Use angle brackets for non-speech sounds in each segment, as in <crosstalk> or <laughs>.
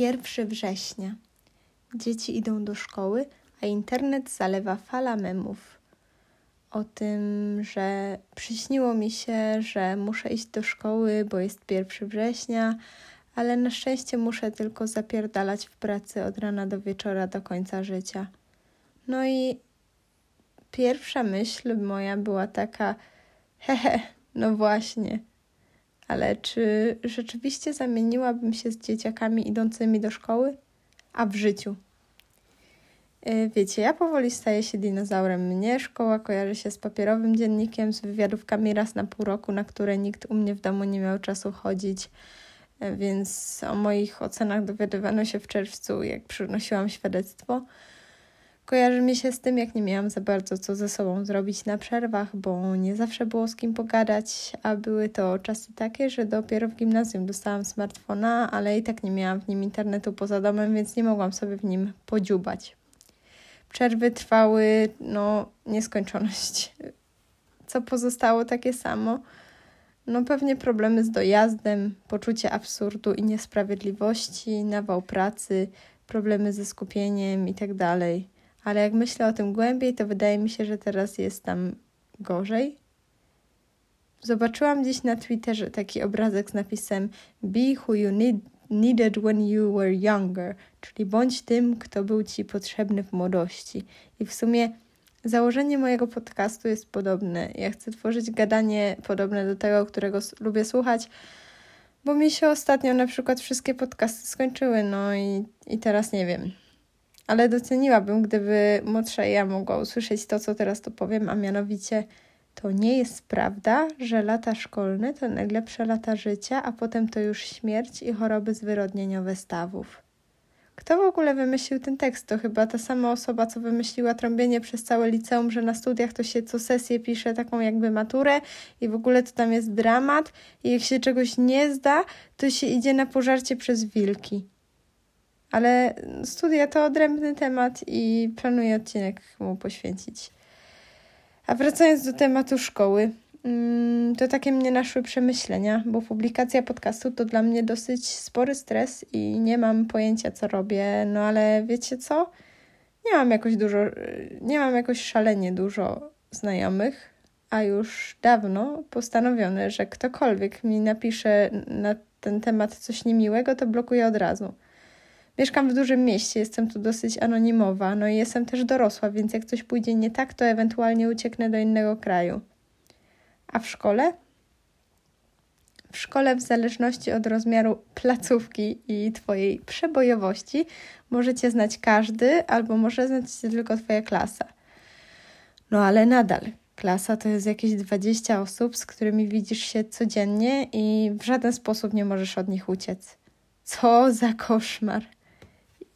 Pierwszy września. Dzieci idą do szkoły, a internet zalewa fala memów. O tym, że przyśniło mi się, że muszę iść do szkoły, bo jest pierwszy września, ale na szczęście muszę tylko zapierdalać w pracy od rana do wieczora do końca życia. No i pierwsza myśl moja była taka: hehe, no właśnie. Ale czy rzeczywiście zamieniłabym się z dzieciakami idącymi do szkoły? A w życiu? Y, wiecie, ja powoli staję się dinozaurem. Mnie szkoła kojarzy się z papierowym dziennikiem, z wywiadówkami raz na pół roku, na które nikt u mnie w domu nie miał czasu chodzić. Y, więc o moich ocenach dowiadywano się w czerwcu, jak przynosiłam świadectwo. Kojarzy mi się z tym, jak nie miałam za bardzo co ze sobą zrobić na przerwach, bo nie zawsze było z kim pogadać, a były to czasy takie, że dopiero w gimnazjum dostałam smartfona, ale i tak nie miałam w nim internetu poza domem, więc nie mogłam sobie w nim podziubać. Przerwy trwały, no, nieskończoność. Co pozostało takie samo? No, pewnie problemy z dojazdem, poczucie absurdu i niesprawiedliwości, nawał pracy, problemy ze skupieniem itd. Tak ale jak myślę o tym głębiej, to wydaje mi się, że teraz jest tam gorzej. Zobaczyłam gdzieś na Twitterze taki obrazek z napisem Be who you need, needed when you were younger, czyli bądź tym, kto był ci potrzebny w młodości. I w sumie założenie mojego podcastu jest podobne. Ja chcę tworzyć gadanie podobne do tego, którego lubię słuchać, bo mi się ostatnio na przykład wszystkie podcasty skończyły, no i, i teraz nie wiem ale doceniłabym, gdyby młodsza ja mogła usłyszeć to, co teraz tu powiem, a mianowicie to nie jest prawda, że lata szkolne to najlepsze lata życia, a potem to już śmierć i choroby zwyrodnieniowe stawów. Kto w ogóle wymyślił ten tekst? To chyba ta sama osoba, co wymyśliła trąbienie przez całe liceum, że na studiach to się co sesję pisze taką jakby maturę i w ogóle to tam jest dramat i jak się czegoś nie zda, to się idzie na pożarcie przez wilki. Ale studia to odrębny temat i planuję odcinek mu poświęcić. A wracając do tematu szkoły, mm, to takie mnie naszły przemyślenia, bo publikacja podcastu to dla mnie dosyć spory stres i nie mam pojęcia, co robię. No ale wiecie co? Nie mam jakoś dużo, nie mam jakoś szalenie dużo znajomych, a już dawno postanowione, że ktokolwiek mi napisze na ten temat coś niemiłego, to blokuję od razu. Mieszkam w dużym mieście, jestem tu dosyć anonimowa, no i jestem też dorosła, więc jak coś pójdzie nie tak, to ewentualnie ucieknę do innego kraju. A w szkole? W szkole, w zależności od rozmiaru placówki i Twojej przebojowości, możecie znać każdy, albo może znać się tylko Twoja klasa. No ale nadal, klasa to jest jakieś 20 osób, z którymi widzisz się codziennie i w żaden sposób nie możesz od nich uciec. Co za koszmar!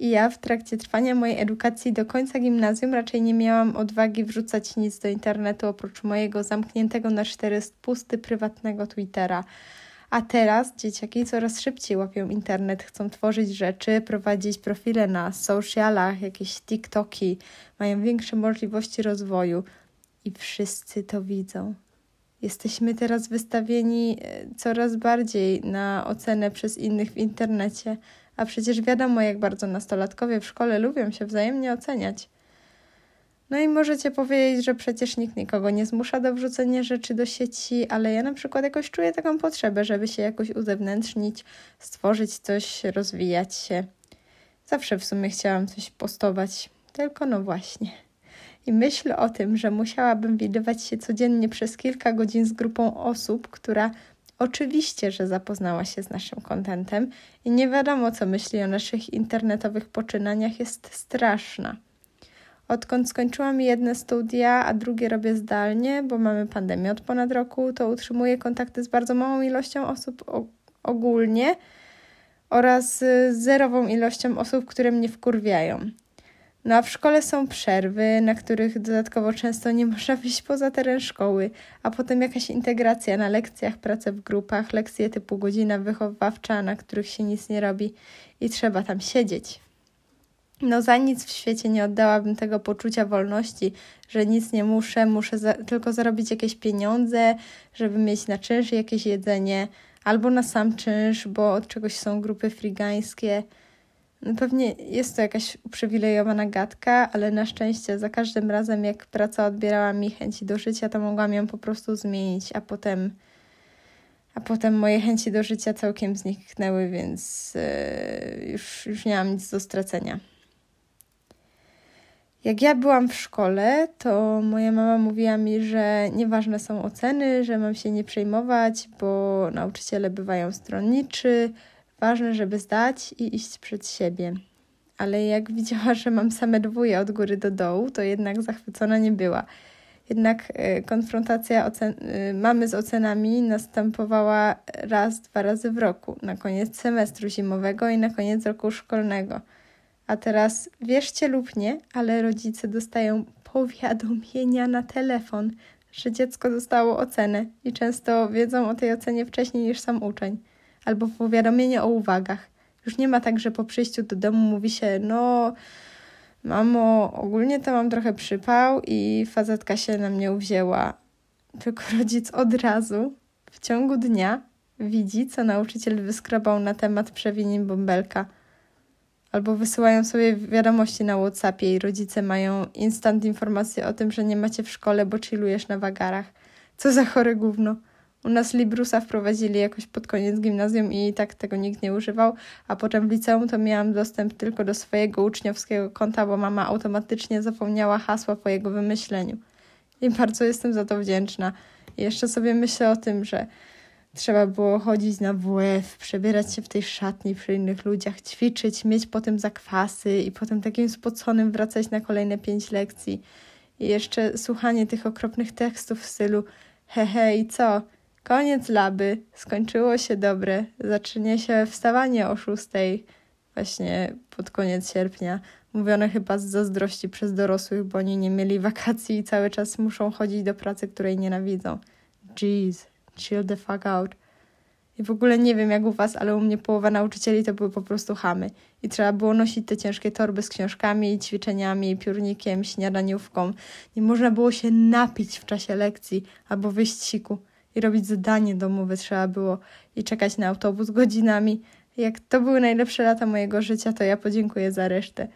I ja w trakcie trwania mojej edukacji do końca gimnazjum raczej nie miałam odwagi wrzucać nic do internetu oprócz mojego zamkniętego na cztery spusty prywatnego Twittera. A teraz dzieciaki coraz szybciej łapią internet, chcą tworzyć rzeczy, prowadzić profile na socialach, jakieś TikToki, mają większe możliwości rozwoju i wszyscy to widzą. Jesteśmy teraz wystawieni e, coraz bardziej na ocenę przez innych w internecie a przecież wiadomo, jak bardzo nastolatkowie w szkole lubią się wzajemnie oceniać. No i możecie powiedzieć, że przecież nikt nikogo nie zmusza do wrzucenia rzeczy do sieci, ale ja na przykład jakoś czuję taką potrzebę, żeby się jakoś uzewnętrznić, stworzyć coś, rozwijać się. Zawsze w sumie chciałam coś postować, tylko no właśnie. I myśl o tym, że musiałabym widywać się codziennie przez kilka godzin z grupą osób, która Oczywiście, że zapoznała się z naszym kontentem i nie wiadomo, co myśli o naszych internetowych poczynaniach, jest straszna. Odkąd skończyłam jedne studia, a drugie robię zdalnie, bo mamy pandemię od ponad roku, to utrzymuję kontakty z bardzo małą ilością osób ogólnie oraz zerową ilością osób, które mnie wkurwiają. No a w szkole są przerwy, na których dodatkowo często nie można <laughs> wyjść poza teren szkoły, a potem jakaś integracja na lekcjach, prace w grupach, lekcje typu godzina wychowawcza, na których się nic nie robi i trzeba tam siedzieć. No za nic w świecie nie oddałabym tego poczucia wolności, że nic nie muszę, muszę za tylko zarobić jakieś pieniądze, żeby mieć na czynsz jakieś jedzenie, albo na sam czynsz, bo od czegoś są grupy frigańskie – pewnie jest to jakaś uprzywilejowana gadka, ale na szczęście za każdym razem, jak praca odbierała mi chęci do życia, to mogłam ją po prostu zmienić, a potem, a potem moje chęci do życia całkiem zniknęły, więc yy, już, już nie mam nic do stracenia. Jak ja byłam w szkole, to moja mama mówiła mi, że nieważne są oceny, że mam się nie przejmować, bo nauczyciele bywają stronniczy, ważne, żeby zdać i iść przed siebie. Ale jak widziała, że mam same dwóje od góry do dołu, to jednak zachwycona nie była. Jednak y, konfrontacja y, mamy z ocenami następowała raz, dwa razy w roku, na koniec semestru zimowego i na koniec roku szkolnego. A teraz, wierzcie lub nie, ale rodzice dostają powiadomienia na telefon, że dziecko dostało ocenę i często wiedzą o tej ocenie wcześniej niż sam uczeń, albo powiadomienie o uwagach. Już nie ma tak, że po przyjściu do domu mówi się, no mamo, ogólnie to mam trochę przypał i fazetka się na mnie uwzięła. Tylko rodzic od razu, w ciągu dnia, widzi, co nauczyciel wyskrobał na temat przewinień bąbelka – albo wysyłają sobie wiadomości na WhatsAppie i rodzice mają instant informacje o tym, że nie macie w szkole, bo chillujesz na wagarach. Co za chore gówno. U nas Librusa wprowadzili jakoś pod koniec gimnazjum i tak tego nikt nie używał, a potem w liceum to miałam dostęp tylko do swojego uczniowskiego konta, bo mama automatycznie zapomniała hasła po jego wymyśleniu. I bardzo jestem za to wdzięczna. I jeszcze sobie myślę o tym, że Trzeba było chodzić na WF, przebierać się w tej szatni przy innych ludziach, ćwiczyć, mieć potem zakwasy i potem takim spoconym wracać na kolejne pięć lekcji. I jeszcze słuchanie tych okropnych tekstów w stylu hehe i co? Koniec laby, skończyło się dobre, zacznie się wstawanie o szóstej, właśnie pod koniec sierpnia. Mówione chyba z zazdrości przez dorosłych, bo oni nie mieli wakacji i cały czas muszą chodzić do pracy, której nienawidzą. Jeez chill the fuck out. I w ogóle nie wiem jak u was, ale u mnie połowa nauczycieli to były po prostu chamy. I trzeba było nosić te ciężkie torby z książkami, ćwiczeniami, piórnikiem, śniadaniówką. Nie można było się napić w czasie lekcji albo wyjść siku. I robić zadanie domowe trzeba było i czekać na autobus godzinami. Jak to były najlepsze lata mojego życia, to ja podziękuję za resztę.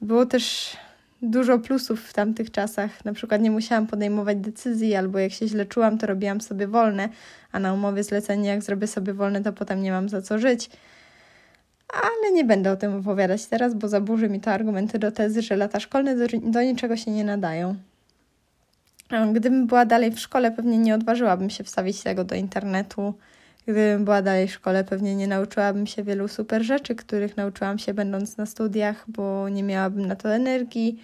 Było też dużo plusów w tamtych czasach. Na przykład nie musiałam podejmować decyzji, albo jak się źle czułam, to robiłam sobie wolne, a na umowie zlecenie, jak zrobię sobie wolne, to potem nie mam za co żyć. Ale nie będę o tym opowiadać teraz, bo zaburzy mi to argumenty do tezy, że lata szkolne do, do niczego się nie nadają. Gdybym była dalej w szkole, pewnie nie odważyłabym się wstawić tego do internetu. Gdybym była dalej w szkole, pewnie nie nauczyłabym się wielu super rzeczy, których nauczyłam się będąc na studiach, bo nie miałabym na to energii.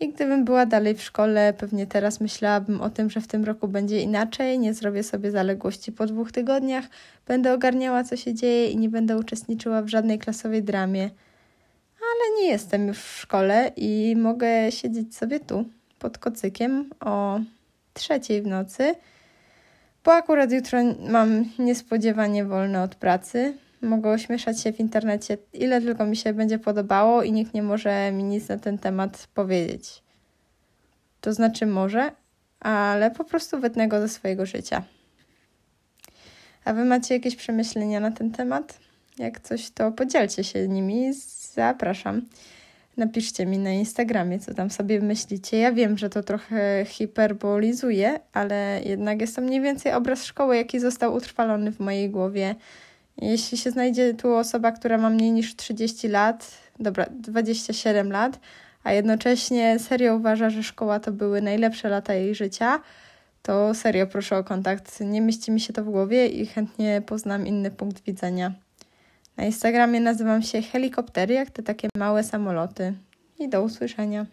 I gdybym była dalej w szkole, pewnie teraz myślałabym o tym, że w tym roku będzie inaczej, nie zrobię sobie zaległości po dwóch tygodniach, będę ogarniała, co się dzieje i nie będę uczestniczyła w żadnej klasowej dramie. Ale nie jestem już w szkole i mogę siedzieć sobie tu, pod kocykiem o trzeciej w nocy bo akurat jutro mam niespodziewanie wolne od pracy. Mogę ośmieszać się w internecie ile tylko mi się będzie podobało i nikt nie może mi nic na ten temat powiedzieć. To znaczy może, ale po prostu wytnę go ze swojego życia. A wy macie jakieś przemyślenia na ten temat? Jak coś, to podzielcie się nimi. Zapraszam napiszcie mi na Instagramie, co tam sobie myślicie. Ja wiem, że to trochę hiperbolizuje, ale jednak jest to mniej więcej obraz szkoły, jaki został utrwalony w mojej głowie. Jeśli się znajdzie tu osoba, która ma mniej niż 30 lat, dobra, 27 lat, a jednocześnie serio uważa, że szkoła to były najlepsze lata jej życia, to serio proszę o kontakt. Nie mieści mi się to w głowie i chętnie poznam inny punkt widzenia. Na Instagramie nazywam się Helikoptery, jak te takie małe samoloty. I do usłyszenia.